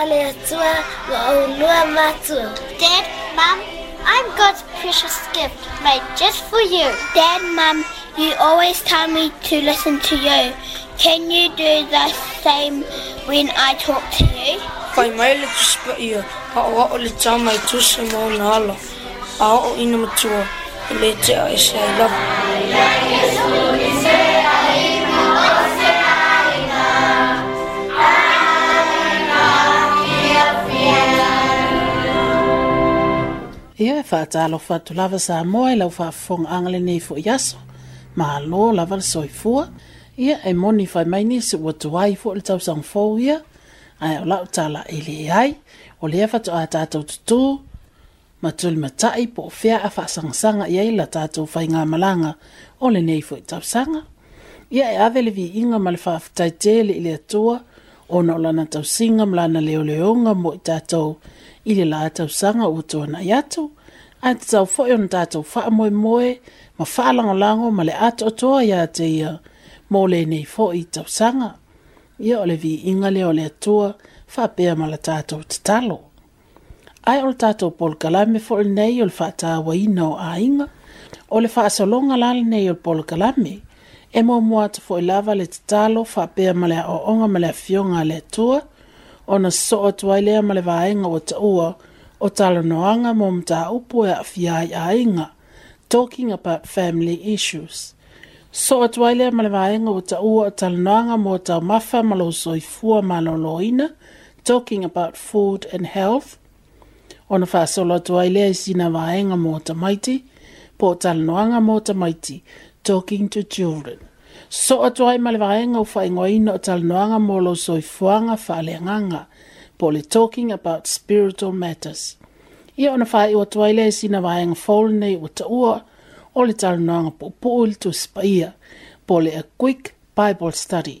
على يسوع وأولوها Dad, Mom, I'm God's precious gift made just for you. Dad, Mom, you always tell me to listen to you. Can you do the same when I talk to you? Kai mai le tu spa ia, a o o le tā mai tu se mō nā ala. A o ina matua, le te a e se ai love. Ia e whaatalo whatu lava sa moe lau fong angale nei fu iaso. Mahalo lava le soi fua. Ia e moni whai maini se ua tuai fu le tau sang fau ia. Ai au lau la ili e le ai. O lea whatu a tatou tutu. Ma tuli matai po o fea a whaasangasanga ia i la tatou whai ngā malanga. O le nei fo i e tau sanga. Ia e avele vi inga ma le whaafutai tele i le atua. O na o lana tau singa mlana leo leonga mo i tatou i le latausaga ua toanai atu ae tatau foʻi ona tatou faamoemoe ma lango ma le atoatoa ya te ia mo lenei foʻi i tausaga ia o le viiga lea o le atua faapea ma la tatou tatalo ae o le tatou polokalame foʻi lenei o le faatauaina o aiga o le faasologa la lenei o le polokalame e moamoa atu foʻi lava le tatalo faapea ma le aʻoaʻoga ma le afioga le atua ona so o tuai lea ma le vaenga o ta ua o tala noanga mo mta upo e awhiai a inga, talking about family issues. So o tuai lea ma le vaenga o ta ua o tala noanga mo ta mafa maloso i fua maloloina, talking about food and health. Ona wha solo tuai lea i sina vaenga mo ta maiti, po tala noanga mo ta maiti, talking to children so atu ai male vaenga u faingo ino tal noanga molo so i fuanga fale nganga poli talking about spiritual matters i ona fa i atu ai le sina vaenga fol nei u ua o le tal noanga po po il tu spaia poli a quick bible study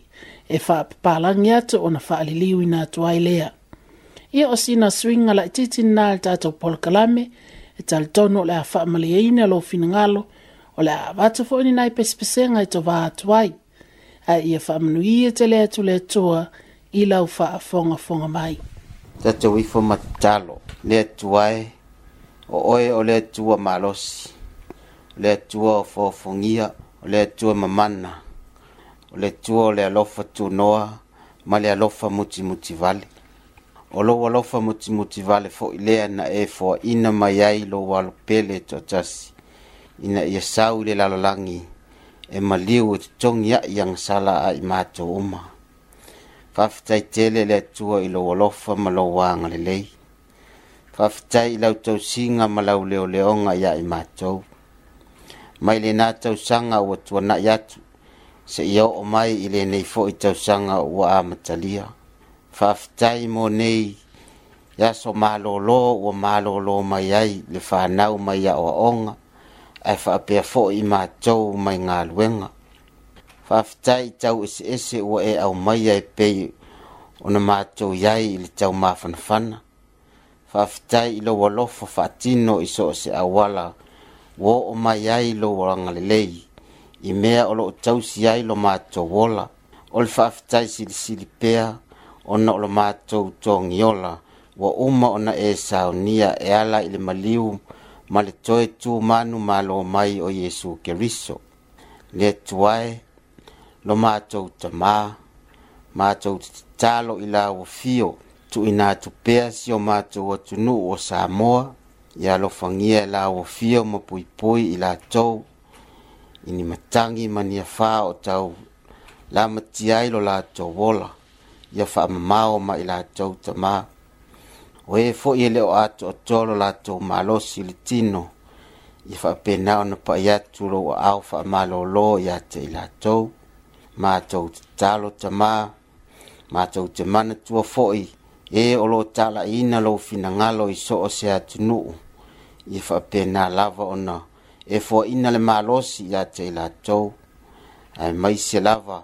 e fa palangi atu ona fa aliliu ina atu ai lea ia o sina swinga la titi nal tatou polokalame e talitono o le a faamaliaina lo finagalo o le avata fo ni nai pesipesenga i to vaa tuai. A ia whamanuia te lea tu lea tua i lau faa fonga fonga mai. Tata wifo matalo lea tuai e, o oe o lea tua malosi, lea tua o fofongia, o lea tua mamana, o lea tua o lea lofa tu noa, ma lea lofa muti muti vale. O loa lofa muti muti vale fo i na e fo ina mai ai lo walo pele e to tasi. ina ia sau le lalolagi e maliu e totogi aʻi agasala aʻi matou uma faafetaitele le atua i lou alofa ma lou agalelei faafetai i lau tausiga ma lau leoleoga iā i matou mai lenā tausaga ua tuanaʻi atu seʻia oo mai i lenei foʻi tausaga ua amatalia faafetai monei ia so malōlō ua malōlō mai ai le fanau mai aʻoaʻoga ai fa pe fo i ma tau mai nga luenga fa fai tau se se o e au mai ai pe on ma tau yai il tau ma fan fan fa fai lo wa lo fo fa tino i so se awala wo o mai ai lo wa nga le i mea o lo tau si ai lo ma tau wola ol fa fai si si pe ona lo ma tau tong yola wa uma ona e sa nia e ala i maliu ma le toe tumanu malo mai o iesu Keriso. Le tuae lo matou tamā, matou talo i lauafio o fio, tu si o matou atunu'u o Samoa, ia alofagia e lauafio ma puipui i latou i ni matagi ma niafā o tau, la matiai lo latou ola ia fa'amamao ma i latou tamā, o ē foʻi e atu o a tolo latou malosi i le tino. Ia whapena ona pa atu lou aao fa'amālōlō iā te i latou. matou te tamā matou te mana tua foi. ē e o lo tala'iina lou finagalo i so o se atunu'u Ia whapena lava ona. E foaʻiina le malosi iā te i latou. Ai mai se lava.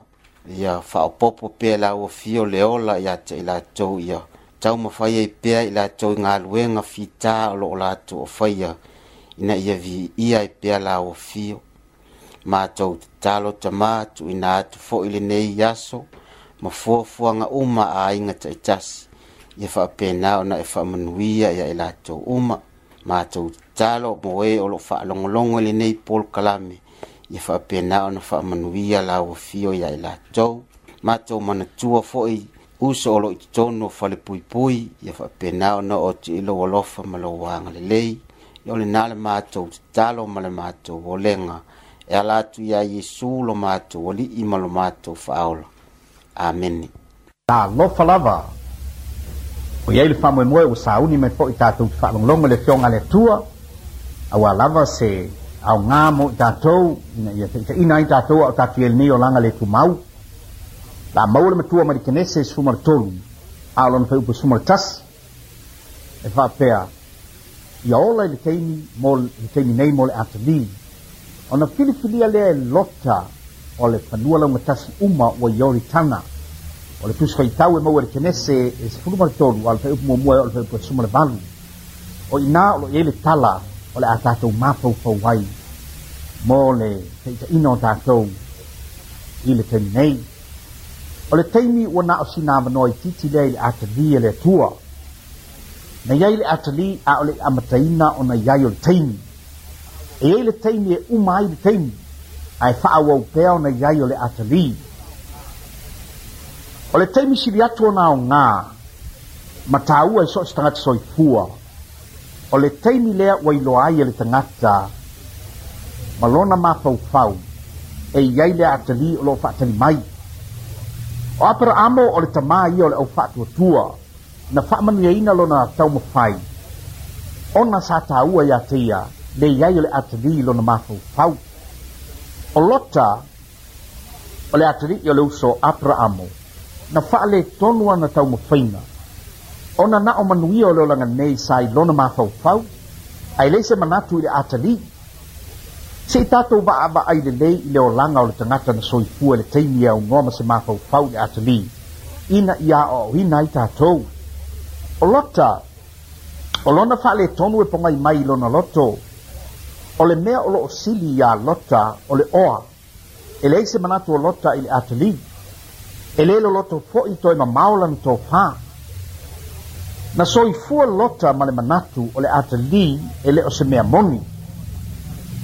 Ia whaopopo pēla o fio le ola iā te i latou ia. Ia tau mawhaia i pea i latou i galuega fitā o loo latou afaia ina ia viia ia i pea la matou fio. tamā tuuina talo tamātu i atu fo i lenei yaso ma fuafuaga uma a inga taitasi. Ia faapena ona e faamanuia ia i latou uma. matou te talo mo o loo faalogologo i lenei pol kalame. Ia faapena ona faamanuia la o ia i lātou. Mātou manatua fo uso o loo i totonu o falepuipui ia faapena ona o te lou alofa ma lou agalelei ia o lenā le matou tatalo ma le matou olega e ala atu iā iesu lo matou alii ma lo matou faaola amene na lava o iai le faamoemoe ua sauni mai foʻi tatou te faalogologo le fioga le atua auā lava se aogā mo i tatou ina ia taʻitaʻina ai tatou ao tatuia lenei o laga le tumau la mawol ma tuwa mari kene se sumar tolu alon fay bu sumar tas e fa pea ya ola le teimi mol le teimi nei mol e ata li ona fili fili ale lotta ole fanua la ngatas uma wa yori tana ole tus fay tau e mawol e kene e se se sumar tolu al fay mo mo al fay bu sumar balu o ina lo yele tala ole ata to mapo fo wai mole fay ta ino ta to ile teimi nei o le taimi ua na o sinavanoa itiiti lea i le atali e le atua na iai le atali a o le amataina ona iai o le taimi e ai le taimi e uma ai le taimi ae fa'aauau pea ona iai o le atali o le taimi sili atu ona aogā ma tāua e so o se tagata soifua o le taimi lea ua iloa ai e le tagata ma lona mafaufau e iai le atali o loo fa'atali mai o apara amo o le tamā ia o le ʻaufaatuatua na faamaniaina lona taumafai ona sa tāua iā te ia lei ai o le atalī lona mafaufau o lota o le atalii o le uso apara amo na faalētonu ana taumafaina ona na o manuia o le olaganei sa i lona mafaufau ae lei se manatu i le ya atalii se i tatou vaavaai lelei i le olaga o le tagata na soifua le taimi e aunoa ma se mafaufau i le atali ina ia aʻoaʻoina ai tatou o lota o lona faaletonu e pogai mai i lona loto o le mea o loo sili iā lota o le oa e leai se manatu o lota i le atali e lē lo loto foʻi toe mamao lana tofā na soifua lota ma le manatu o le atali e lē o se mea moni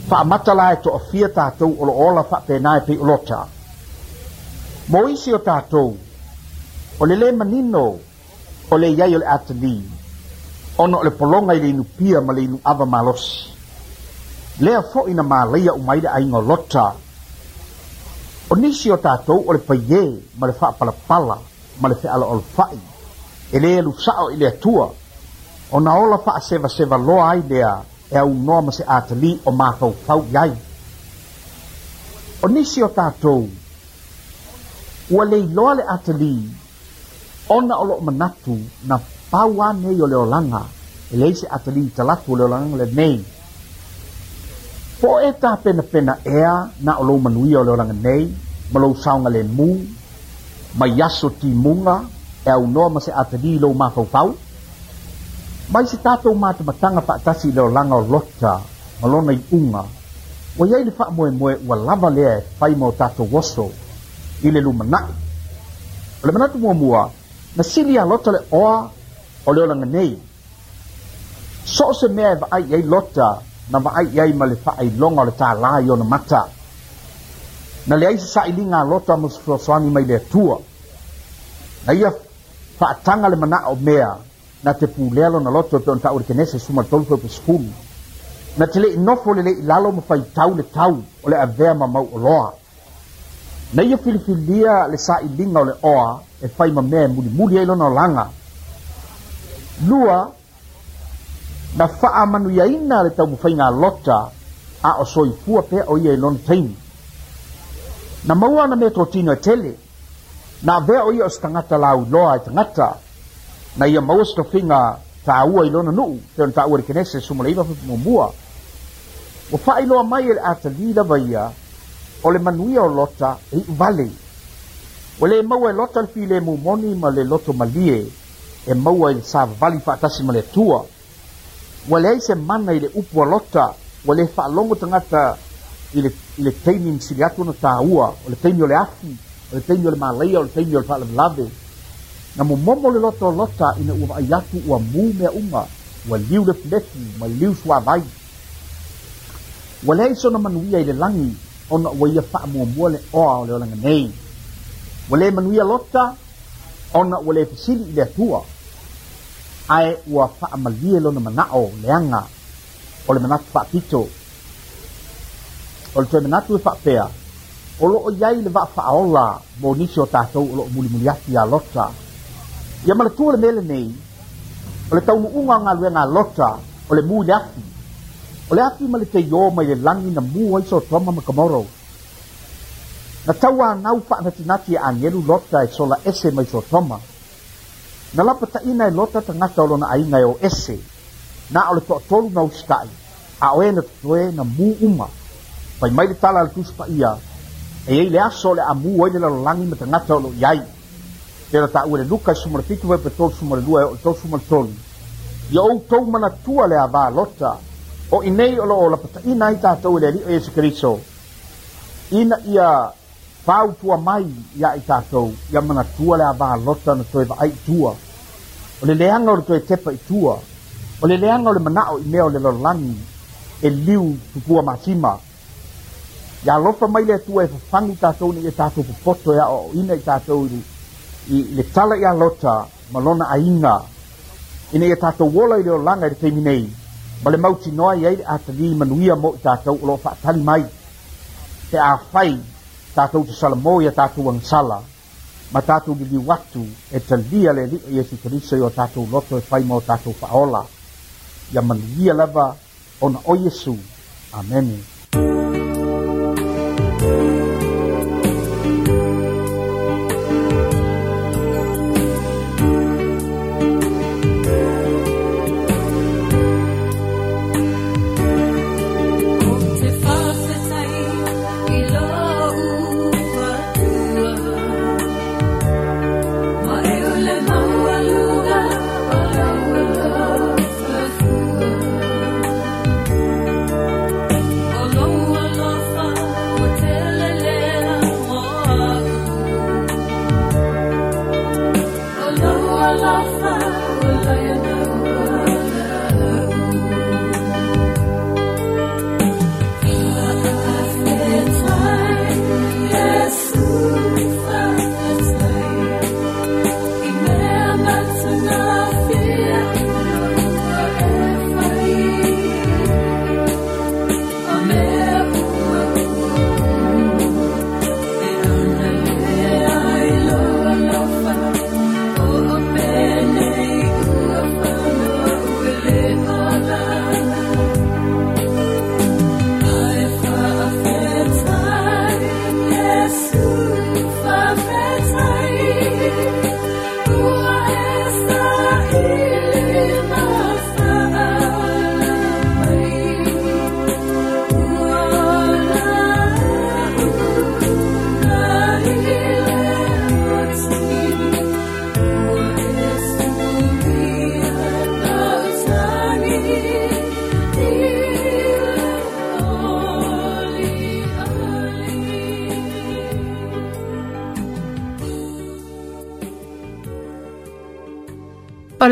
fa'amatala e toʻafia tatou o lo ola faapenā e peiʻolota mo isi o tatou o le lē manino o le iai o le atali ona o le pologa i le inupia ma le inu ava malosi lea foʻi na malaia umai le aiga o lota o nisi o tatou o le paiē ma le faapalapala ma le feʻalaʻolafaʻi e lē alusaʻo i le atua ona ola fa'asevaseva loa ai lea e au noa ma se atali o mātou fau i ai. O nisi o tātou, ua lei le atali, ona o loo manatu na paua nei o leolanga, e lei se atali i talatu o leolanga le nei. Po e tā pena pena ea na o loo manui o leolanga nei, ma loo saunga le mū, ma yaso ti munga, e au noa ma se atali i loo mātou fau, mai si tato matamataga faatasi i le olaga o lota ma lona iʻuga ua iai le faamoemoe ua lava lea e fai mo tatou oso i le lumanaʻi o le manatu muamua na sili a lota le oa o le olaganei so se mea e vaai i lota na vaai i ma le faailoga o le tālā i ona mata na leai sasaʻiliga a lota ma sosoasoani mai le atua na ia faataga le manaʻo mea na te pulea lona loto pe ona taʻu le kenese sumatolu feu pesefulu na te leʻi nofo le leʻi lalo ma faitau le tau o le avea ma mauʻoloa na ia filifilia le saʻiliga o le oa e fai mamea e mulimuli ai lona olaga lua na faamanuiaina le taumafaiga lota a o soifua pea o ia i lona taimi na maua na mea totino e tele na avea o ia o se tagata lauiloa e tagata na ia maua se tofiga tāua i lona nuu pe ona tāua le kenese sumalaiva fefumuamua ua faailoa mai e le atalī lava ia o le manuia o lota e i'u vale ua lē maua e lota le file mumoni ma le loto malie e maua i le savavali faatasi ma le atua ua leai se mana i le upu a lota ua lē faalogo tagata i le i le taimi masili atu ona tāua o le taimi o le afi o le taimi o le malaia o le taimi o le faalavelave na momo le loto lota ina ua vaai ua mū mea uma ua liu le lefulefu ma liu suavai ua lea isona manuia i le lagi ona ua ia fa'amuamua le oa o le olaga nei ua lē manuia lota ona ua lē fesili i le atua ae ua fa'amalie lona mana'o leaga o le manatu fa'apito o le toe manatu e fa'apea o lo'o iai le va'afa'aola mo nisi o tatou o lo'o mulimuli ati iā lota ia ya malatua le oleh lenei o le taunuʻuga galuega alota o le mu le afi o le afi ma le teiō mai le lagi na mu ai soatoama ma komoro na tauānau faanatinati e agelu lota e sola ese mai soatoama na lapataʻina e lota tagata o lona aiga e o ese na o le toʻatolu na usitaʻi a oē na totoē na mu uma pai mai le tala le tusi paia e le aso o le amū ai le lalolagi ma tagata tera ta'ua le luka e sumalasitu vai e petolu sumalalua e o le tolu sumalatolu ia outou manatua le a valota o i nei o loo lapataʻina ai tatou i le ali'i o iesu keriso ina ia fautua mai iā i tatou ia manatua le a valota na toe va'ai itua o le leaga o le toe tepa itua o le leaga o le mana'o i mea o le lalolagi e liu tupua masima ia alofa mai le atua e fafagi tatou na ia e tatou popoto e a'o a'oina i tatou i i le tala ia lota ma lona ainga ina ia e tatou ola i le olaga i le taimi ma le mautinoa i ai le a tali manuia mo i tatou o loo faatali mai pe a fai tatou tasalamō ia tatou agasala ma tatou liliu atu e talia le ali'o iesu taliso io tatou loto e fai ma o tatou faaola ia manuia lava ona o iesu amene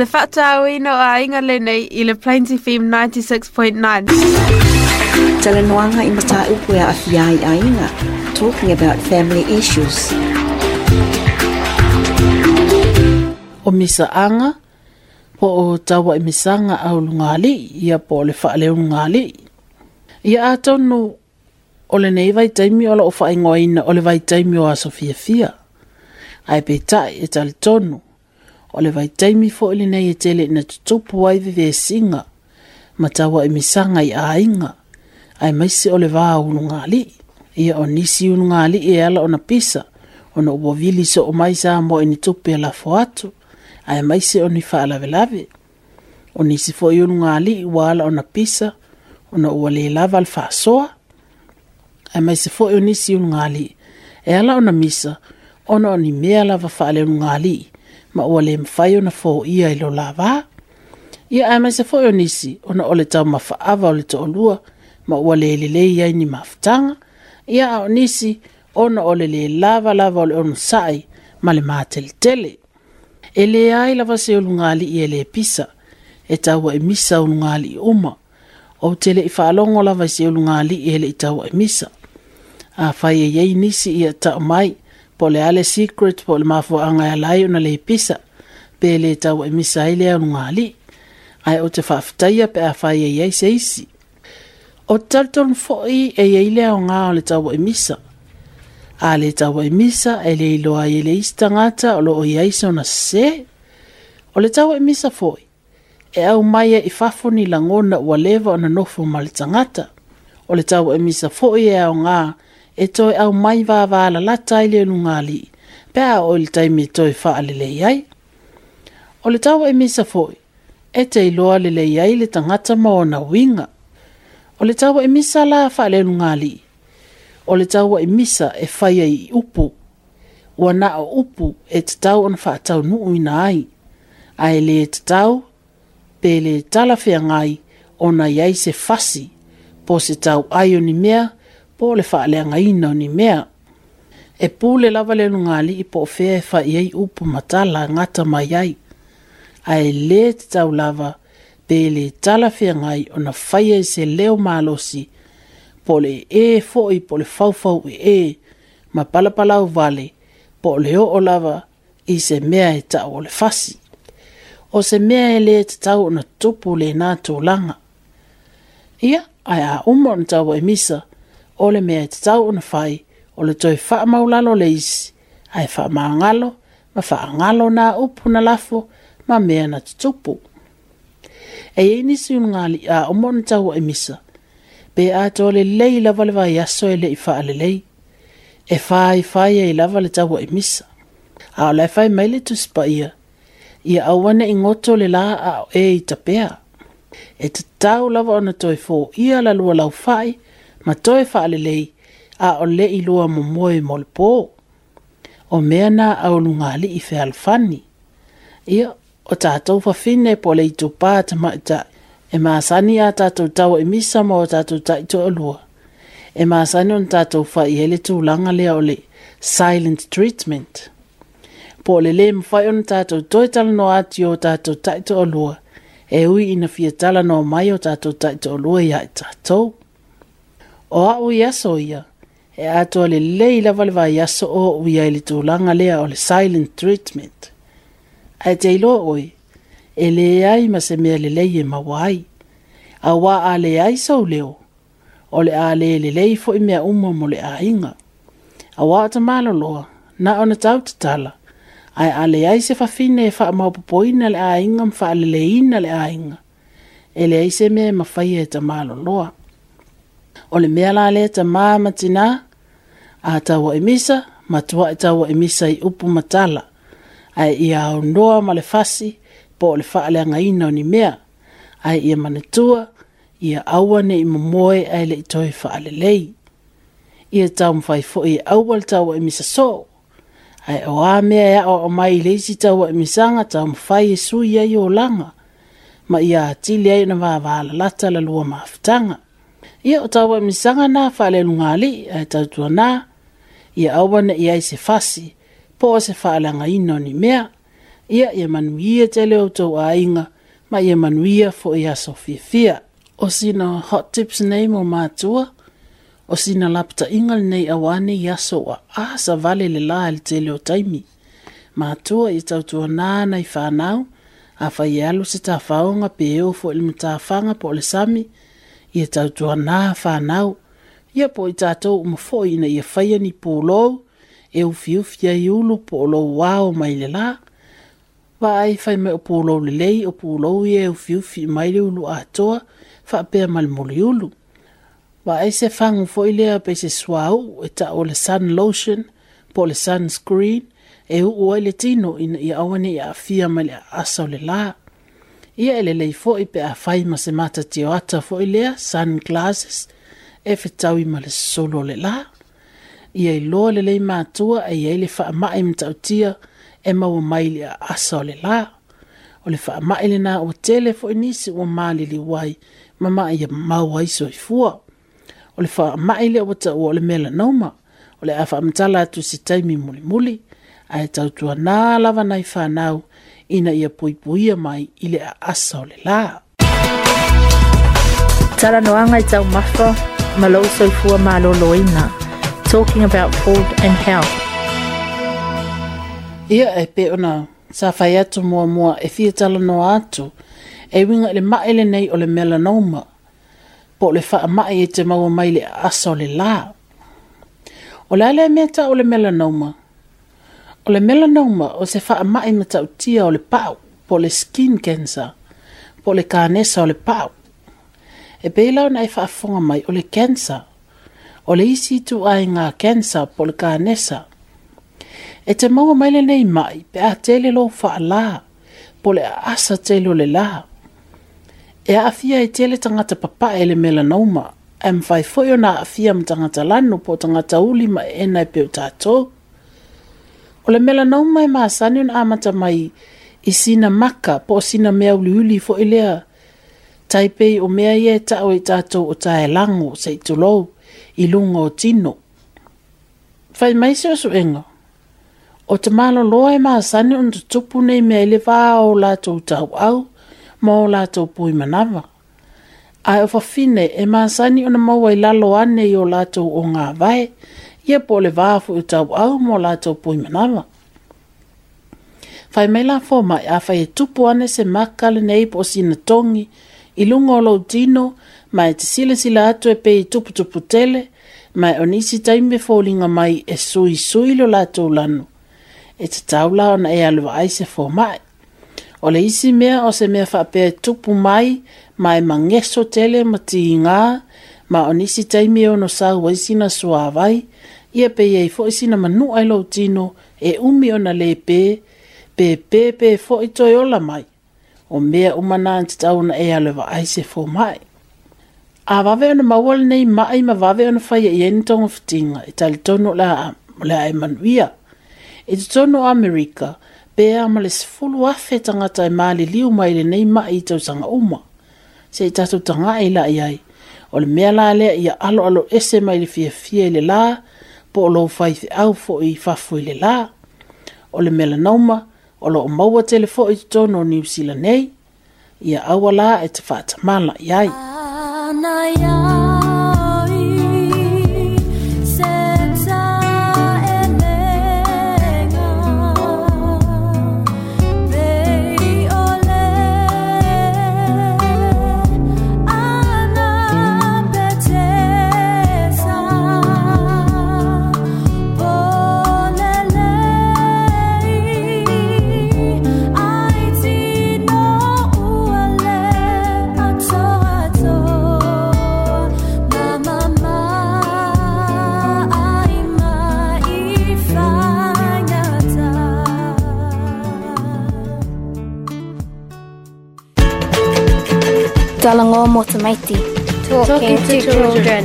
le whata au ino a inga le nei i le Plains FM 96.9. Tala noanga i mata upu a e awhiai a inga, talking about family issues. O misa anga, po o tawa i misanga au lungali, ia po le wha leo lungali. Ia a tonu, o le nei vai taimi o la o wha ingoa ina o le vai taimi o a Sofia Fia. Ai pe tai e tali tonu. o le vaitaimi foʻi lenei e tele ina tutupu ai vevesiga ma taua e misaga i aiga ae maisi o le vā ulugalii ia o nisi ulugalii e ala ona pisa ona ua vili soo mai sa mo ini e tupe lafo atu ae maisi ona i faalavelave o nisi foʻi ulugalii ua ala ona pisa ona ua lē lava le faasoa ae maisi foʻi o nisi ulugalii e ala ona misa ona o ni mea lava faaleulugalii ma ua le mawhai o na fō ia i lo lava. Ia ai mai se fō o e nisi o na ole tau mawha o le to olua ma ua le lele ia ni mawhitanga. Ia o nisi o na ole le lava lava o le onu sai ma le mātele tele. E le ai lava se o lungali i e le pisa e tau e misa o lungali i uma o tele i whaalongo lava se o lungali i ele i tau e misa. A whai e yei nisi ia tau mai po le ale secret po le mafo anga ya e lai una le pisa pe le tau e misa ile anu ngali ai o te faftaia pe a fai e yei seisi o talton foi e yei le o nga o le tau e misa a le tau e misa e le ilo a yele istangata o lo o yei se ona se o le tau e misa foi e au mai e i fafoni langona ua lewa ona nofo ma le tangata o le tau e misa foi e au ngaa e toi au mai wā wā la lata i leo nungāli, pēā o le taimi e toi wha alele iai. O le tau e misa foi, e te iloa lele iai le tangata maona winga. O le tau e misa la wha alele nungāli, o le tau e misa e whai ai i upu, ua na o upu e te tau an wha tau nuu uina ai, a e le e te tau, pēle tala whea ngai, o na iai se fasi, po se tau ai o ni mea, po le fa le nga ina ni mea e pu le lava le nga i po fe e fa ye upu matala nga ta mai ai ai le tau lava pe le tala fe ngai ona fa ye se leo malosi po le e fo i po le fau fau e ma pala pala u vale po le o lava i se mea e tau le fasi o se mea e le tau ona tupule na nga tau langa ia ai a umon tau e misa ole le mea te tau una fai ole le toi wha maulalo le ai wha maangalo ma wha angalo na upu na lafo ma mea na te tupu. E e nisi un ngali a omo tau e misa pe a tole lei lava le vai aso e le wha ale lei e fai fai e lava le tau e misa a o lai fai maile tu spa ia i a awane i ngoto le la a e i tapea e te tau lava ona toi fo ia la lua lau fai e ma toe faalelei a o le iloa momoe mo le pō o mea na aulunga alii fealofani ia o tatou fafine po le itupā tamaʻita e masani a tatou tau e misa mo o tatou taʻitoʻalua e masani ona tatou faʻi ai le tulaga lea o le silent treatment po o lelē on ona tatou toe talanoa ati o tatou taʻitoʻalua e ui ina fia talanoa mai o tatou taʻitoʻalua iā e tatou o au ia e ato le lei lava le vaiaso o uia i le tulaga lea o le silent treatment ae te iloa oe e lē ai ma se mea lelei e maua ai auā a lē ai sau leo o le a lē lelei foʻi mea uma mo le aiga auā o tamāloloa na ona tautatala ae a lē ai se fafine e faamaopopoina le aiga ma faaleleina le aiga e leai se mea e mafaia e tamāloloa o le mea la le ta maa matina a tawa emisa matua e tawa emisa i upu matala ai ia ondoa ma le fasi po o le faale angaina o ni mea ai ia manatua ia aua ne i momoe ai le itoe faale lei ia tau mwhai fo i aua le tawa emisa so ai o a mea ea o mai le isi tawa emisanga tau mwhai e sui ai o langa ma ia atili ai na vaa vaa la lata la lua maafutanga ia o taua misaga na faaleluga alii ae tautuanā ia aua na i ai se fasi po o se faaleagaina o ni mea ia ia manuia te leo outou aiga ma ia manuia foʻi aso fiafia o sina hot tips nei mo matua o sina lapataʻiga lenei auā nei aso ua a savale le lā i le tele o taimi matua ia tautuanā nai fanau afai e alu se tafaoga pe eo foʻi e le matafaga po o le sami ia tautua nā whānau. Ia po i tātou umafo ina ia e whaia ni pōlō, e ufi ufi ai ulu pōlō wāo mai le lā. Wa ai whai me o pōlō le lei o pōlō i e ufi ufi mai le ulu ātoa, whapea malimoli ulu. Wa ai se whangu fo i lea pe se swau e ta o le sun lotion, po le sunscreen, e u oi le tino ina ia awane ia awhia mai le asau le laa. ia e lelei foʻi pe afai ma se ata foʻi lea glasses e fetaui ma le sosolo e o le lā ia iloa lelei matua e iai le faamaʻi ma tautia e maua mai le aasa o le lā o le faamaʻi lenā ua tele foʻi nisi ua maliliu ai ma maʻi mau ai soifua o le faamaʻi lea ua taʻua o le melanoma o le a faamatala atu se taimi mulimuli ae tautuanā lava nai fanau ina ia poipoia mai i le aasa o le lā talanoaga i taumafa ma lou soifua talking about food and health ia e pe ona sa fai atu muamua e fia talanoa atu e winga i le maʻe lenei o le melanoma po o le faamaʻi e te maua mai le aasa o le lā o le ʻaeleai mea taʻu o le melanoma o le melanoma o se faamaʻi ma tautia o le paʻu po le skin cancer po le kanesa o le paʻu e pei e naʻi faafoga mai o le cancer o le isi ituaiga cancer po le kanesa e te maua mai nei mai pe a tele lo ala po le aasa tele o le lā e aafia e tele tagata papa e le melanoma ae mafai foʻi ona aafia ma tagata lano po tagata uli ma e ena e peu o le mela nau mai masani ona amata mai i sina maka po sina mea uliuli foʻi lea taipei o mea ia e taʻo e i tatou o taelago seʻitolou i luga o tino fai mai se osoʻega o te malōlōa e masani ona tutupu nei mea i le vao o latou tauau ma o latou pui manava ae o fafine e masani ona maua i lalo ane i o latou o gavae ia po le vā fu i tau au mō lātou pui manawa. Fai mei la fō mai a fai e tupu ane se makale nei po sina tongi, i lungo lo tino, mai te sila sila atu e pei tupu tupu tele, mai onisi taime fōlinga mai e sui sui lo lātou lanu. E te tau lao na e alwa ai se fō mai. O le isi mea o se mea fai pei e tupu mai, mai mangeso tele ma ti ngā, ma onisi taime ono sa wai sina sua vai, mai, ia pe iei foʻi sina manuʻa i lo tino e umi ona lē pē pe pē pe foʻi toe ola mai o mea uma na tatauna e ale ai se mai. a vave ona maua lenei maʻi ma vave ona faia i ai na togafitiga e talitono o le aa o le ae manuia e totono o amerika pea ma e le sefulu afe tagata e maliliu mai lenei maʻi i tausaga uma seʻi tanga tagaʻi la ai o le mea la lea ia alo ese mai le fiafia i e le la po lo fai te au fo i fafui le la. O le mele o lo maua te le fo i tono o New Zealand nei, ia awa la e te fata mala iai. Jalango Motamiti. Talking, Talking to, children.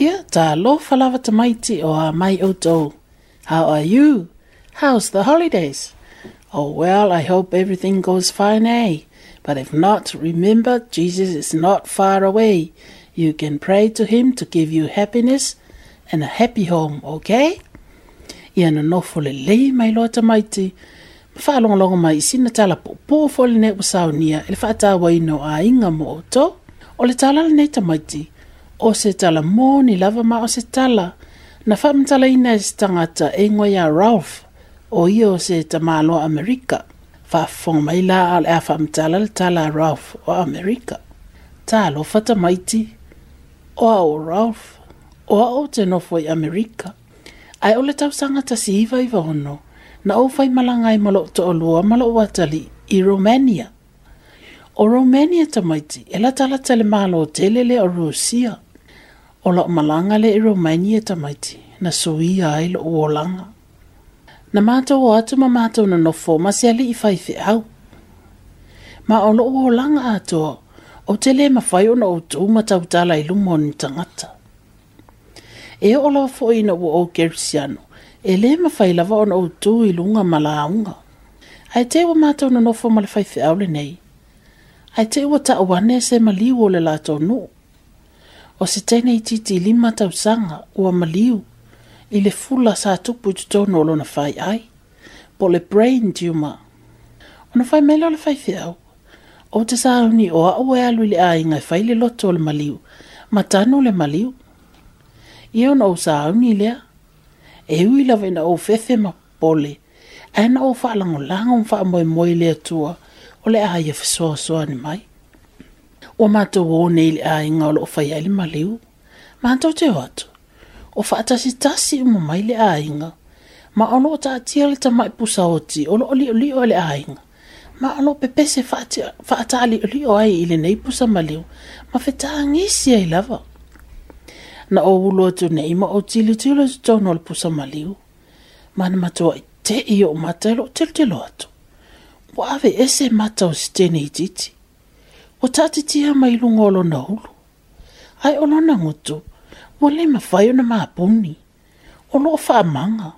Ia ta lo falawa tamaiti o a mai outou. How are you? How's the holidays? Oh well, I hope everything goes fine, eh? But if not, remember Jesus is not far away. You can pray to him to give you happiness and a happy home, okay? Ia na nofo lelei mai loa tamaiti. Ia faalogologo mai i sina talapoopō folenei ua saunia i le faatāuaina o aiga mo oto o le tala lenei tamaiti o se tala mo ni lava ma o se tala na faamatalaina e se tagata e ingoa iā ralph o ia o se tamāloa amerika faafofoga mai la a o le a faamatala le tala a ralph o amerika talofa tamaiti o a o ralph o a o te nofo i amerika ae o le tausaga tasiiva i vaono na o fai malanga i malo to olua malo watali i Romania. O Romania tamaiti, e la tala tele malo o telele o Rusia. O la malanga le i Romania tamaiti, na sui ai lo uolanga. Na mata o atu ma mata o na nofo, ma se ali i fai au. Ma o lo uolanga atoa, o tele ma fai o na o tu ma tautala i lumo ni tangata. E o la fo ina o o kersiano, e lē mafai lava o tu i luga ma launga ae te wa mata na nofo ma le faifeʻau nei. ae te wa ta ane se maliu o le la latou nuu o se tenei titilima tausaga ua maliu i le fula sa tupu i totonu o lona fai ai po le brain tuma ona fai maila o le faifeʻau O te ni o aʻu e alu i le aiga e fai le loto o le maliu ma tanu le maliu ia ona ou sauni i lea e hui lawa ina o fefe ma pole. A ina o wha lango langa mwha moe moe le atua, o le aia fesoa soa ni mai. O mato o ne ili a inga o lo fai ali ma liu, ma anto te o O wha atasi tasi umu mai le a inga, ma ono o ta taatia le tamai pusa oti, o lo o li o le a inga. Ma ono pepese fa atali oli o ai ili nei pusa ma liu, ma fetaa ngisi ai lava na o ulo atu nei ma o tili tilo atu tono le pusa maliu. Mana matua i te i o matailo o tilo tilo atu. Wawe ese matau si tene i titi. O tati tia mai lungolo na ulo. Ai o lona ngutu, wale mawhaio na maapuni. O loo faa manga.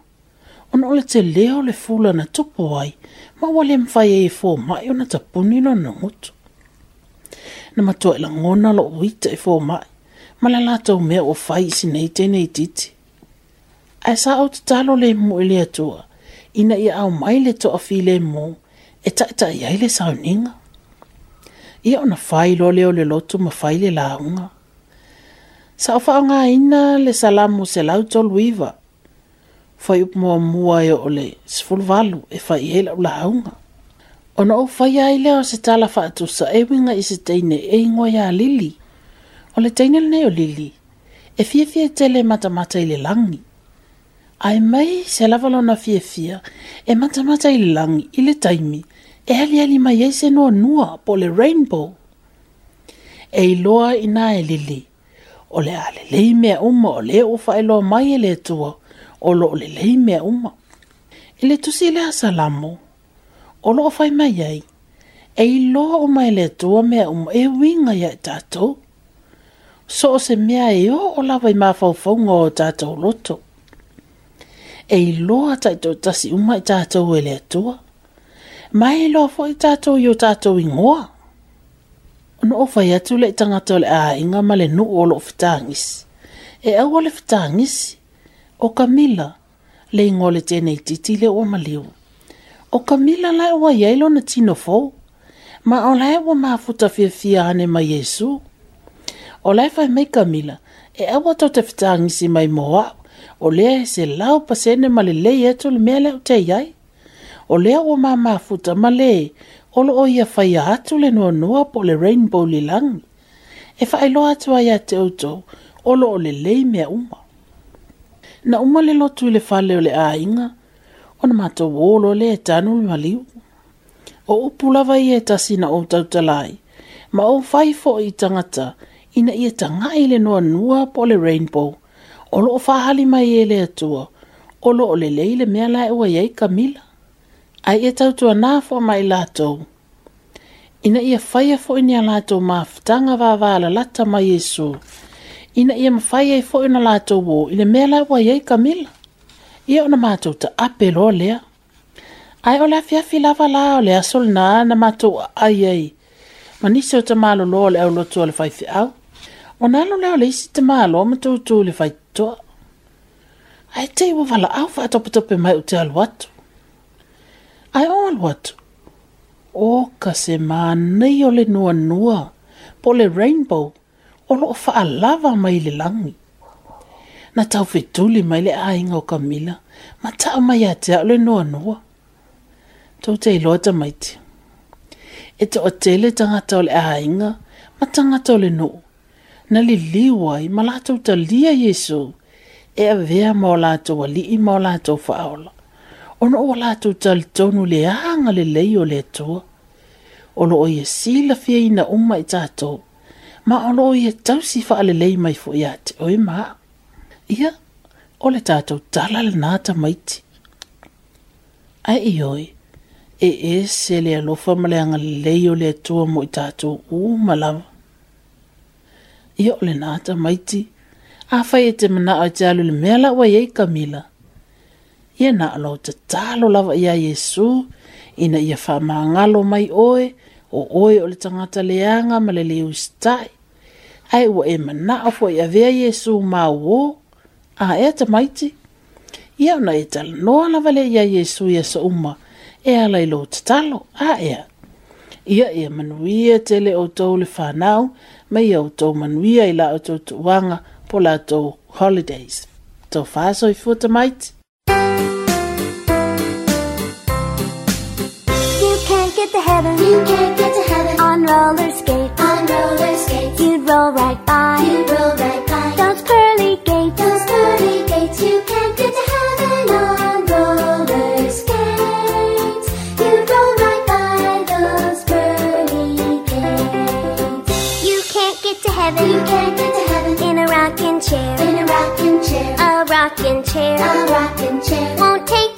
O no le te leo le fula na tupo ai, ma wale mawhaio e fo mai o na tapuni lona ngutu. Na matua la ngona lo uita e fo mai ma la latou mea ua fai i sinei tenei titi ae sa ou tatalo lemu i le e atua ina ia aumai le toʻafi lemu e taʻitaʻi ai le sauniga ia ona fai loa lea o le lotu ma fai le lauga sa o faaaogāina le salamu se lau toluiva fai upu muamua e oo le sefuluvalu e fai e ai laʻu lauga ona ou faia ai lea o se tala faatusa e uiga i se teine e igoa ia lili O le teine le neo lili, e fia fia tele mata mata i le langi. Ai mai se lavalo na fia fia, e mata mata i le langi i le taimi, e ali ali mai e se noa nua po le rainbow. E iloa ina e lili, o le ale lei mea uma o le ufa e loa mai e le tua, o lo le lei mea uma. I le tusi le asalamo, o lo ufa i mai ei, e iloa uma e le tua mea uma e winga ya e tatou so o se mea e o o lawa i mawhawhaunga o tātou loto. E i loa taitou tasi uma i tātou e lea tua. Mai e loa fwa i tātou i o tātou ingoa. Ono o fai atu le tangata le a inga ma le nuu o lo fitangis. E au o le fitangis, o Camilla le ngole le tenei titi le o maliu. O Camilla lai o wa yeilo na tino fo, ma o lai o mafuta fia fia ane ma Yesu o lai fai mai kamila, e awa tau te fitangi si mai moa, o lea e se lau pasene ma le lei eto le mea leo te iai. O lea o maa maa futa ma le, o lo o ia fai atu le noa noa po le rainbow li lang. E fai loa atu ai te auto, o lo o le lei mea uma. Na uma le lotu le fale o le a inga, o na mato wolo le e tanu le maliu. O upulava i e tasina o tautalai, ma o fai fo i tangata, o ina ia tanga i le noa nua po le rainbow. O loo whahali mai e le atua. O loo le mea lai ua iei kamila. Ai e tautua nā fo mai lātou. Ina ia whaia fo to a lātou maafutanga vāvāla lata mai Yesu. Ina ia mawhaia i fo ina lātou wō i le mea lai ua iei kamila. Ia ona mātou ta ape lo lea. Ai o la fi lava la o le asol nā na mātou a ai ai. Maniso ta mālo lo le au lotu o le au. o nā lo le isi te mālo ma tūtū le fai tua. Ai te iwa wala au wha atopu tope mai o te aluatu. Ai o aluatu. O ka se mā nei o le nua nua, po le rainbow, o loo wha lava mai le langi. Na tau le mai le ainga o Camila, ma tau mai a te le nua nua. Tau te iloa ta te. E te o tele tangata o le ainga, ma tangata o le nuu na le liwa i ma e latou talia iesu e avea ma o latou alii ma o latou faaola o noo latou talitonu le aga lelei o le atua o loo ia silafiaina uma i tatou ma o loo ia tausi faalelei mai foʻi iā te oe ma ia o le tatou tala lenā tamaiti ae i oe e ese le alofa ma le aga lelei o le atua mo i tatou u lava ia o na ata maiti afai e te manaʻo e te alu le mea laʻua iai kamila ia na alou tatalo lava iā iesu ina ia faamagalo mai oe o oe o le tagata leaga ma le leu isitaʻi ae ua e manaʻo foʻi avea iesu mauō a ea tamaiti ia ona e talanoa lava lea iā iesu ia so uma e ala i lou tatalo a ea ia ia e manuia tele outou le fanau mai au tau manuia i la o tau tuanga po la tau holidays. Tau whāsoi to You can't get to heaven on roller skates. On roller you'd roll right by. You'd roll right by. heaven. You can't get to heaven in a rocking chair. In a rocking chair. A rocking chair. A rocking chair. Won't take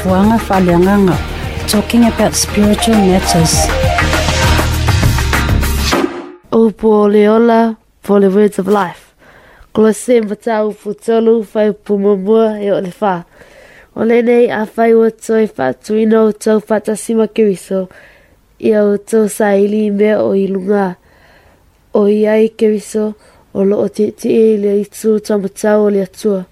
fuanga falianganga talking about spiritual matters. O po leola, po le words of life. Kolo se mata u fu tolu, fai pu mumua e o le fa. O le nei a fai ua toi fatu ino o tau fata sima kiriso, i au tau sa ili mea o ilunga. O iai kiriso, o lo o te te e le i tū tamatau o le atua.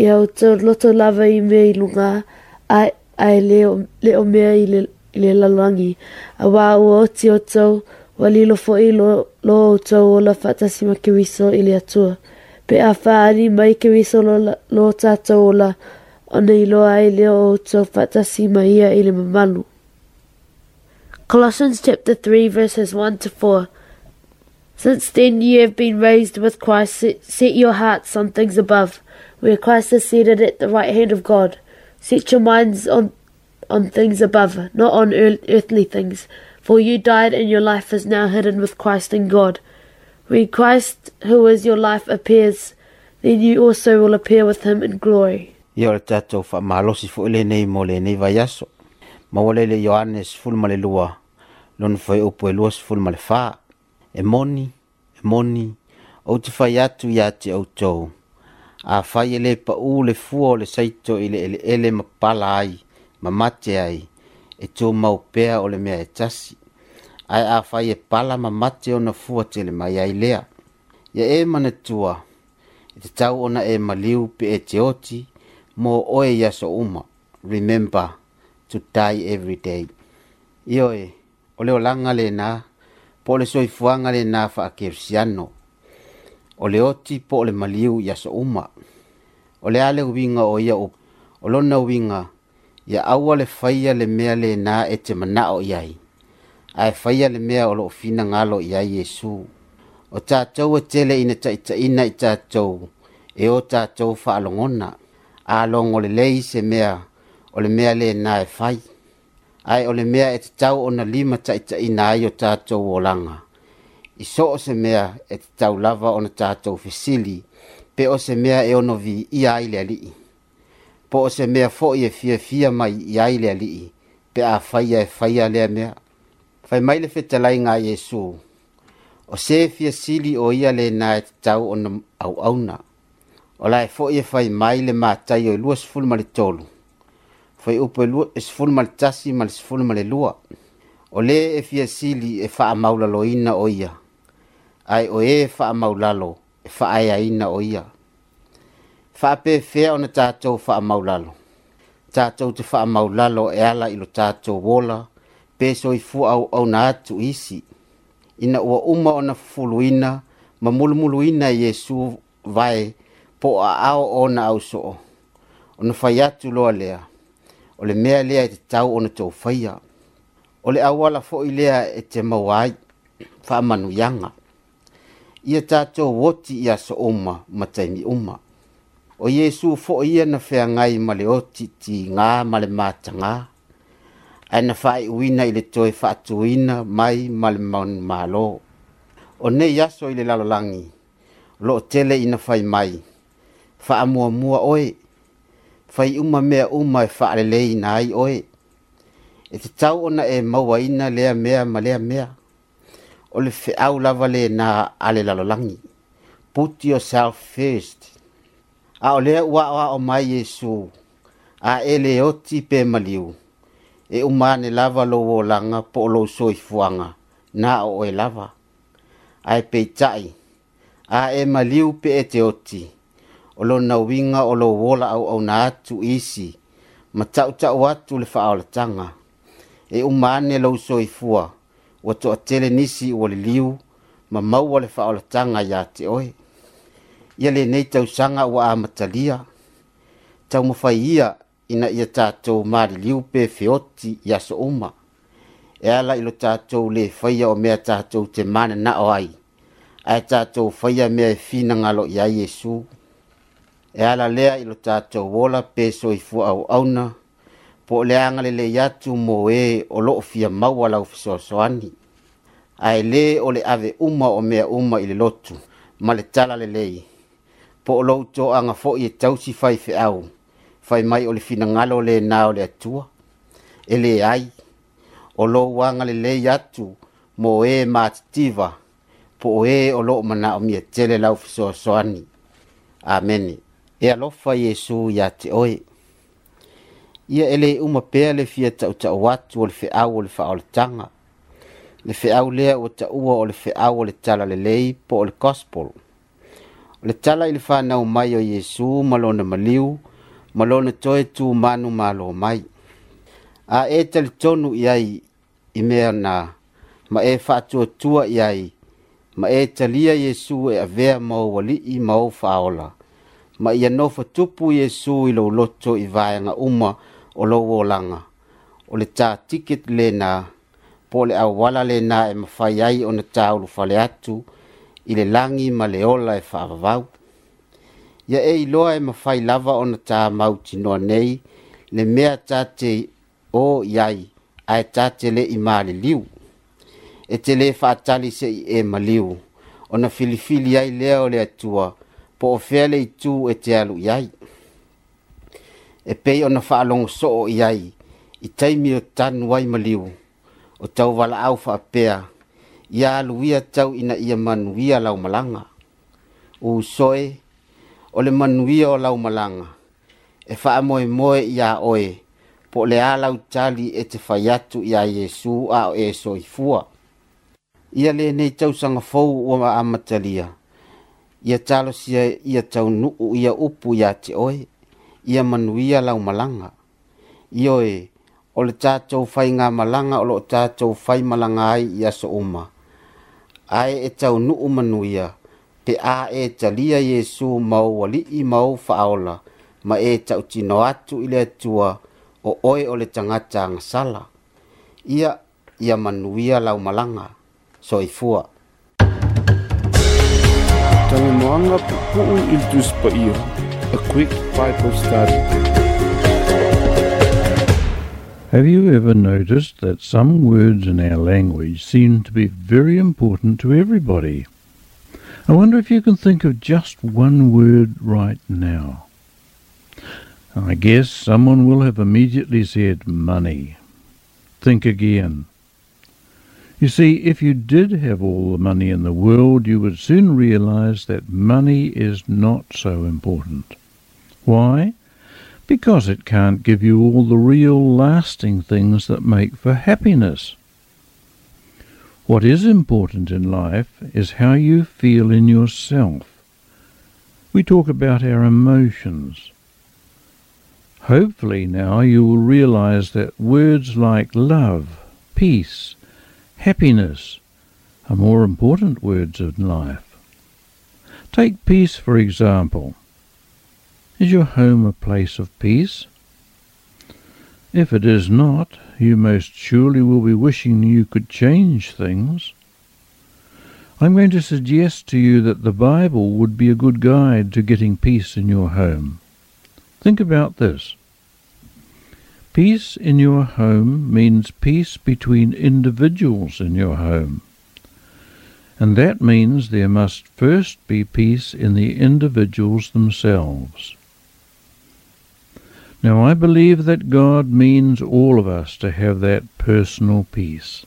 I au tau loto lava i mea ilunga, i au tau loto lava i mea ilunga, ai ai leo leo mea i le, i le lalangi a wā o oti o tau wa lilo fo i lo, lo o tau o la fatasi ma ke wiso i le atua pe a whaari mai ke wiso lo, lo tātou o la ona i loa ai leo o tau fatasi ma ia i le mamalu Colossians chapter 3 verses 1 to 4 Since then you have been raised with Christ, set your hearts on things above, where Christ is seated at the right hand of God. Set your minds on, on things above, not on earthly things, for you died and your life is now hidden with Christ in God. When Christ, who is your life, appears, then you also will appear with him in glory. e moni, e moni, o te atu ia te afai e lē paʻū le fua o le saito i le eleele ma pala ai ma mate ai e tomau pea o le mea e tasi ae afai e pala ma mate ona fua tele ai lea ia e manatua e tatau ona e maliu pe e te oti mo oe ia so uma remember to die every day ioe o le olaga lenā po o le soifuaga lenā faakeresiano o le oti po o le maliu ia so uma o le a le uiga o ia upu o lona uiga ia aua le faia le mea lenā e te manaʻo i ai ae faia le mea o loo finagalo i ai iesu o tatou e tele ina taʻitaʻina i tatou e o tatou faalogona alogo lelei se mea o le mea lenā e fai ae o le mea e tatau ona lima taʻitaʻina ai o tatou olaga i så e o mere, at der te lavet under tatou fesili pe o også mere e under vi ia ai le alii po o se mea foʻi e fiafia mai i ai le alii pe a faia e faia lea mea fai mai le fetalaiga a iesu o se fiasili o ia lenā e tatau ona auauna o la e foʻi e fai mai le matai o e lua sefulu ma tolu fai upu e sefulu ma le tasi fuld le sefulu Og le lua o e fa e faamaulaloina o ia ai o e faa maulalo e faa ea ina o ia. Faa pe fea ona tātou faa maulalo. Tātou te faa maulalo e ala ilo tātou wola peso so i fu au au na atu isi. Ina ua uma ona fuluina ma mulumuluina Yesu vai po a ao ona au soo. Ona fai atu loa lea. Ole mea lea e te tau ona tau faya. Ole awala fo i lea e te mawai faa manu yanga. ia tatou oti ia so uma ma taimi uma o iesu foʻi ia na feagai ma le oti tigā ma le matagā ae na faaiʻuina i le toe faatuina mai ma le manumālō o nei aso i le lalolagi loo tele ina fai mai faamuamua oe fai uma mea uma e faaleleina ai oe e tatau ona e mauaina lea mea ma lea mea o le feʻau lava lenā a le lalolagi put yourself first a o lea ua aʻoaʻo mai iesu a e le oti pe maliu e uma ne lava lou olaga po o lou soifuaga na o oe lava ae peitaʻi a e maliu pe e te oti o lona uiga o lou ola auauna atu isi ma taʻutaʻu atu le faaolataga e uma ane lou soifua ua toʻatele nisi ua liliu ma maua le faaolataga iā te oe ia lenei tausaga ua amatalia taumafai ia ina ia tatou maliliu pe feoti i aso uma e ala i lo tatou lē faia o mea tatou te mananaʻo ai ae tatou faia mea e finagalo i ai iesu e ala lea i lo tatou ola pe soifua auauna po le anga le le yatu mo ē o lo'o fia maua lau fisoasoani ae lē o le ave uma o mea uma i le lotu ma le tala lelei po o lou toaga foʻi e tausi faifeʻau fai mai o le finagalo lenā o le atua e lē ai o lou aga lelei atu mo ē matitiva po o ē o loo manaʻo tele lau fesoasoani amene e alofa iesu iā te oe ia e lē uma pea le fia taʻutaʻu atu o le feʻau o le faaoletaga le feʻau lea ua taʻua o le feʻau o le tala lelei po o le gospel o le tala i le fanau mai o iesu ma lona maliu ma lona toe tumanu malo mai a e talitonu i ai i mea na ma e faatuatua i ai ma e talia iesu e avea ma ou alii ma ou faaola ma ia nofa tupu iesu i lou loto i vaega uma o lou olaga o le tātikit lenā po o le auala lenā e mafai ai ona tāulufale atu i le lagi ma le ola e faavavau ia e iloa e mafai lava ona tamau nei le mea tate o i ai ae tate leʻi maliliu e telē faatali seʻi e maliu ona filifili ai lea o le atua po o fea le itū e te alu i ai e pei ona faalogosoo i ai i taimi o tanu ai ma liu o tauvalaau faapea ia aluia tau ina ia manuia laumalaga usoe o le manuia o laumalaga e faamoemoe iā oe po o le a lautali e te fai atu iā iesu a o e soifua ia lenei tausagafou ua amatalia ia talosia ia taunuu ia upu iā te oe ia manuia lau malanga. Ioe, o le tātou fai ngā malanga o lo tātou fai malanga ai ia so uma. Ae e tau nuu manuia, te a e talia Yesu mau wali i mau faaola, ma e tau tino atu ile atua o oe o le tangata ngasala. Ia, ia manuia lau malanga, so i fua. Tangi moanga pupu il tuspa ia, a quick vital study. Have you ever noticed that some words in our language seem to be very important to everybody? I wonder if you can think of just one word right now. I guess someone will have immediately said money. Think again. You see, if you did have all the money in the world, you would soon realize that money is not so important. Why? Because it can't give you all the real lasting things that make for happiness. What is important in life is how you feel in yourself. We talk about our emotions. Hopefully now you will realize that words like love, peace, happiness are more important words in life. Take peace for example. Is your home a place of peace? If it is not, you most surely will be wishing you could change things. I'm going to suggest to you that the Bible would be a good guide to getting peace in your home. Think about this. Peace in your home means peace between individuals in your home. And that means there must first be peace in the individuals themselves. Now, I believe that God means all of us to have that personal peace.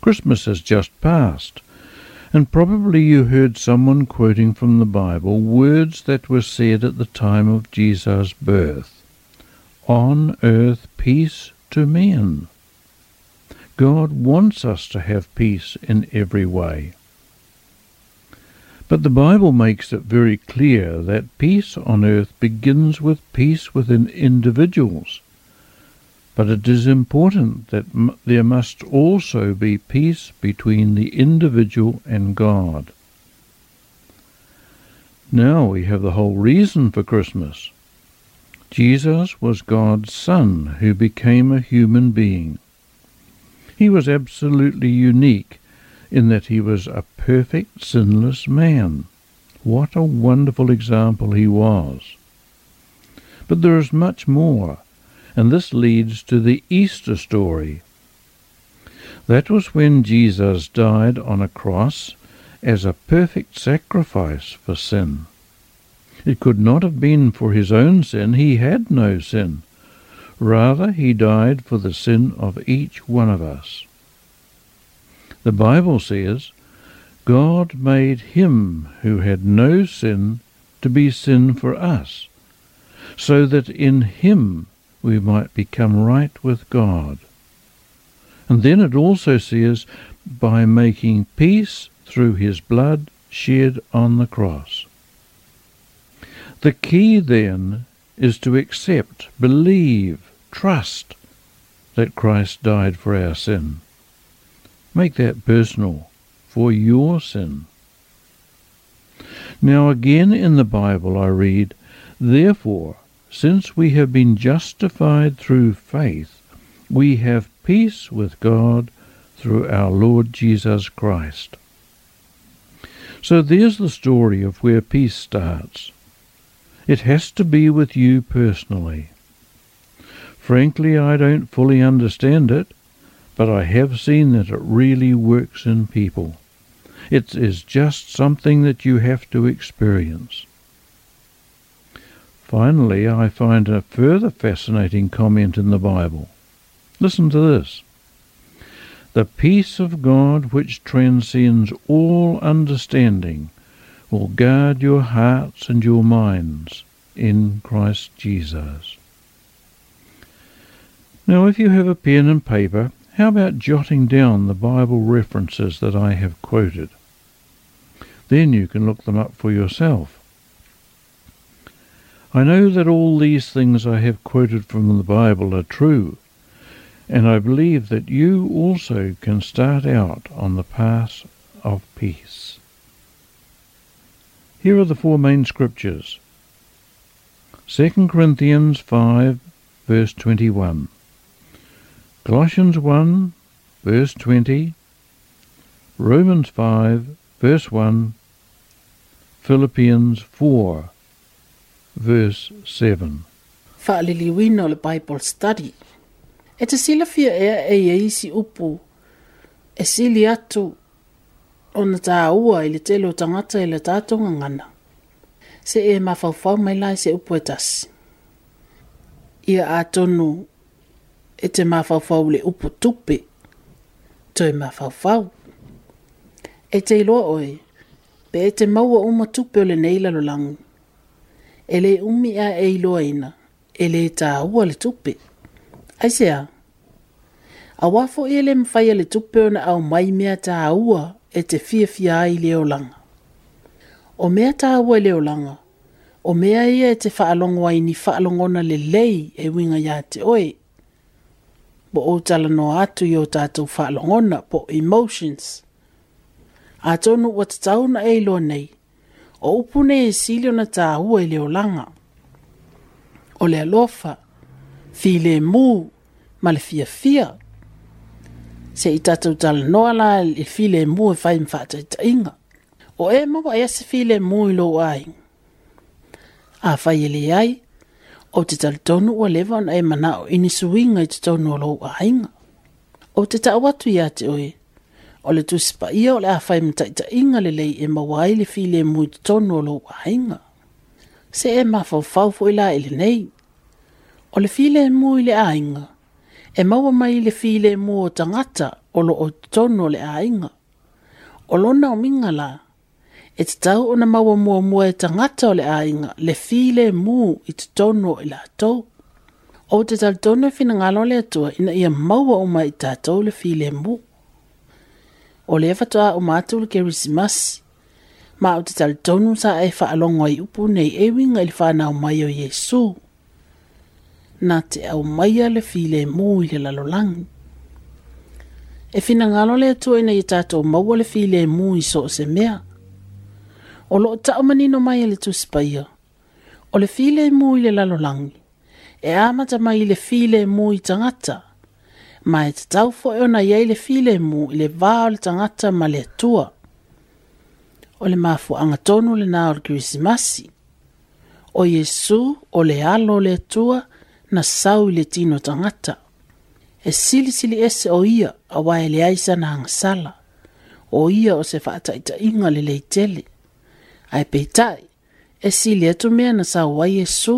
Christmas has just passed, and probably you heard someone quoting from the Bible words that were said at the time of Jesus' birth On earth, peace to men. God wants us to have peace in every way. But the Bible makes it very clear that peace on earth begins with peace within individuals. But it is important that m- there must also be peace between the individual and God. Now we have the whole reason for Christmas. Jesus was God's Son who became a human being. He was absolutely unique in that he was a perfect, sinless man. What a wonderful example he was! But there is much more, and this leads to the Easter story. That was when Jesus died on a cross as a perfect sacrifice for sin. It could not have been for his own sin, he had no sin. Rather, he died for the sin of each one of us. The Bible says, God made him who had no sin to be sin for us, so that in him we might become right with God. And then it also says, by making peace through his blood shed on the cross. The key then is to accept, believe, trust that Christ died for our sin. Make that personal for your sin. Now, again in the Bible, I read, Therefore, since we have been justified through faith, we have peace with God through our Lord Jesus Christ. So there's the story of where peace starts. It has to be with you personally. Frankly, I don't fully understand it, but I have seen that it really works in people. It is just something that you have to experience. Finally, I find a further fascinating comment in the Bible. Listen to this. The peace of God, which transcends all understanding, will guard your hearts and your minds in Christ Jesus. Now, if you have a pen and paper, how about jotting down the Bible references that I have quoted? Then you can look them up for yourself. I know that all these things I have quoted from the Bible are true, and I believe that you also can start out on the path of peace. Here are the four main scriptures 2 Corinthians 5, verse 21. Colossians 1, verse 20, Romans 5, verse 1, Philippians 4, verse 7. Fa'aliliwina o le Bible study. E te sila ea e isi upu, e sili atu ona tāua i le telo tangata i le tātonga ngana. Se e mafaufau mai lai se upu e tasi. Ia atonu e te mawhawhau le upo tupe. Toi mawhawhau. E te iloa oi, pe e te maua uma tupe o le neila lo langu. E le umi a e iloa ina, e le ta hua le tupe. Ai se a. A wafo e le mwhaia le tupe o na au mai mea ta hua e te fia fia ai le o langa. O mea ta hua e le o langa, o mea ia e te whaalongo ai ni whaalongona le lei e winga ia te oe po o talanoa atu i o tatou faalogona po emotions atonu ua tatauna e iloa nei o upu nei e sili ona tāua i le olaga o le alofa filemū ma le fiafia seʻi tatou talanoa la le filemū e fai ma faataʻitaʻiga o e maua e ai ase filemū i lou aiga afai e leai o te talitonu ua leva ona e manao i ni suiga i te tonu o lou ainga o te taʻu atu iā te oe o le tusi paia o le a fai mataʻitaʻiga lelei e maua ai le filemu i totonu o lou ainga se e mafaufau foʻi la i e lenei o le filemu i le ainga e maua mai le filemu o tagata o loo totonu o le ainga o lona omiga la o e tatau ona maua muamua e tagata o le aiga le filemū i totonu o i latou ou te talitonu e finagalo le atua ina ia maua uma i tatou le mu. o le fatoa uma atu le kerisimasi ma o te talitonu sa e faalogo ai upu nei e euiga i le o mai o Yesu. na te aumaia le mu i le lalolagi e finagalo le atua ina ia tatou maua le mu i so se mea o lo ta mani no mai e le tu spaia o le file e mo le lalo langi e ama ta mai le file e mo i tangata mai te tau fo e ona yei le file mo i le vao le tangata ma le tua o le mafu anga tonu le nao le krisimasi o yesu o le alo le tua na sau le tino tangata e sili sili ese o ia a wae le aisa na angasala o ia o se fata ita inga le leitele le. ae peitaʻi e sili atu e mea na sauai iesu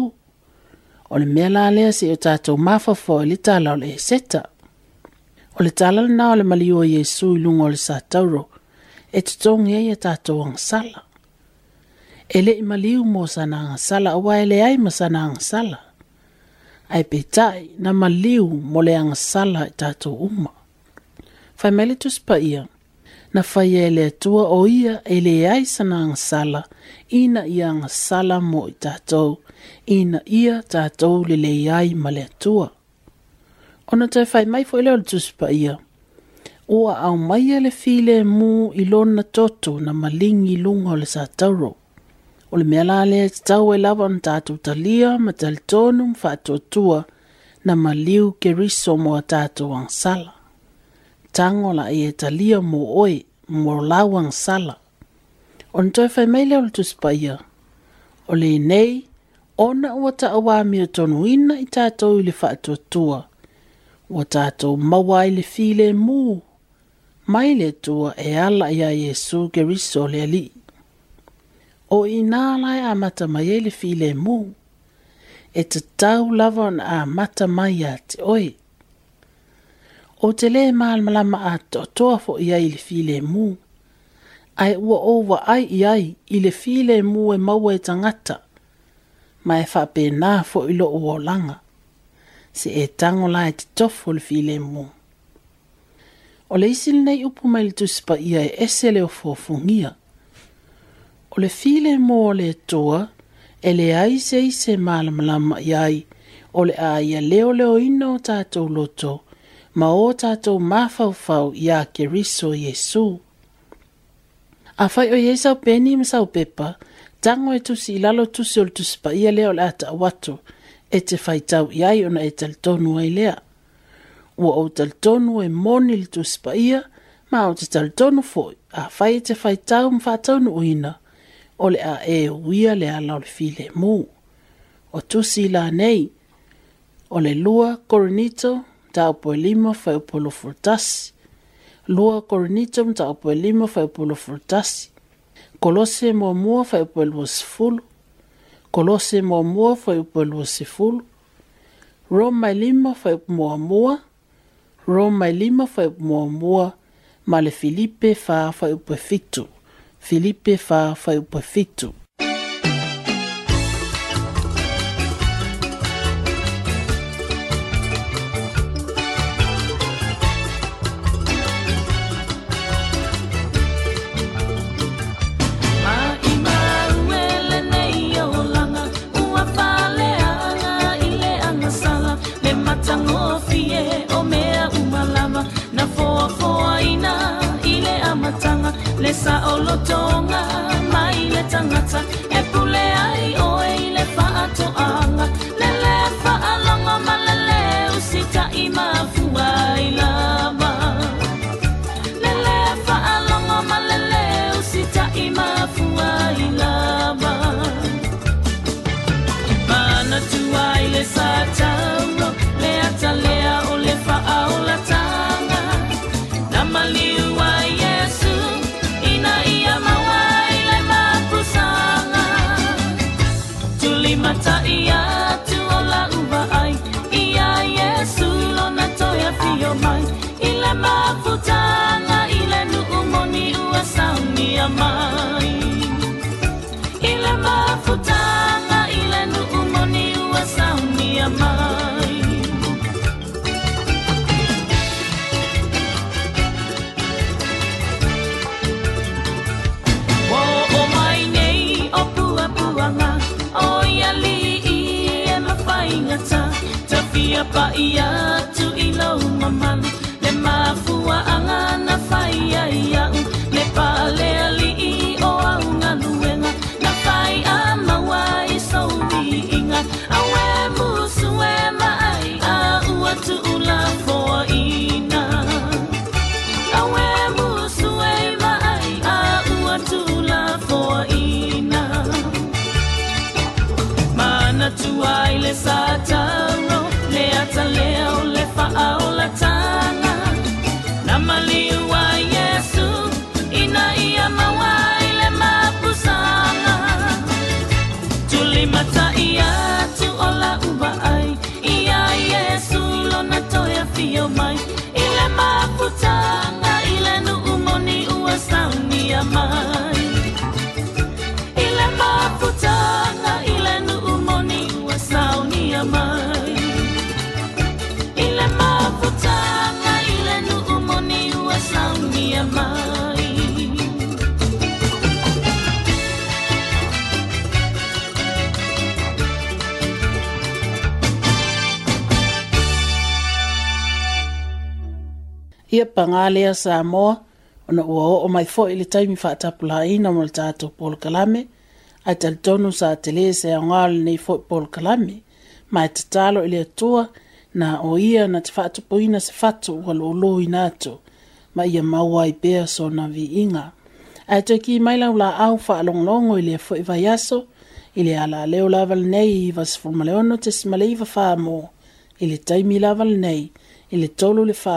o le mea la lea se o tatou mafafoa i le tala o le eseta e o le tala lanā o le malio i e iesu i luga o le sa tauro e totogi ai e tatou agasala e leʻi maliu mo sana agasala auā e leai ma sana agasala ae peitaʻi na maliu mo le agasala e tatou uma faemai le tusipaia na faia e le atua o ia e leai sana agasala ina ia agasala mo i tatou ina e ia tatou e le leiai ma le atua ona toe fai mai foʻi lea o le tusi paia ua aumaia le filemu i lona toto na maligi luga o le sa tauro o le mea la lea tatau e lava ona tatou talia ma talitonu ma faatuatua na maliu keriso mo a tatou agasala tango i e talia mo oi mo lawang sala. On toi fai mele ol tu spaya. O le nei, ona ua ta awa mia tonu ina i tātou i le whaatua tua. Ua tātou mawa i file mu. Mai le tua e ala ia Yesu geriso le ali. O i nā a mata mai le file mu. E te tau lava a mata mai a Oi o te le malamalama a toatoa fo i ai le filemu ae ua ouva ai i ai i le filemu e maua e tagata ma e faapenā foʻi loʻu langa. se e tagola e titofo le filemu o le isi lenei upu mai le tusipa ia e ese le o fofugia o le filemu o le atoa e leai se ise malamalama i ai o le a ia leoleoina o tatou loto ma o tātou mawhauwhau i a keriso Yesu. A whai o Yesau peni ma sau pepa, tango e tusi i lalo tusi o tusi ia leo le ata awato, e te whai tau i ai ona e tal ai lea. Ua o tal tonu e moni le tusi ia, ma o te tal tonu foi, a whai e te whai tau ma nu uina, o le a e uia le alau le file mu. O tusi la nei, o le lua korinito tau po lima fai upolo furtasi. Lua korinito mta upo lima fai upolo furtasi. Kolose mua mua fai upolo sifulu. Kolose mua mua fai upolo sifulu. Roma lima fai mua mua. Roma lima fai mua mua. Male Filipe fa fai upo fitu. Filipe fa fai upo fitu. ia sa moa ona ua oo mai foʻi le taimi faatapulaina mo le tatou kalame ae talitonu sa tele e se se aogā lenei foʻi kalame ma e tatalo i le atua na o ia na te faatupuina se fatu ua loaloina atu ma ia maua ai pea sona viiga ae toeki mai lau laau faalogologo i lea foʻi vaiaso i le alaaleo lava lenei i vasefulumaleono tesima le iva mo i le taimi lava lenei i le tolu le fa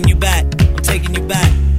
taking you back. I'm taking you back.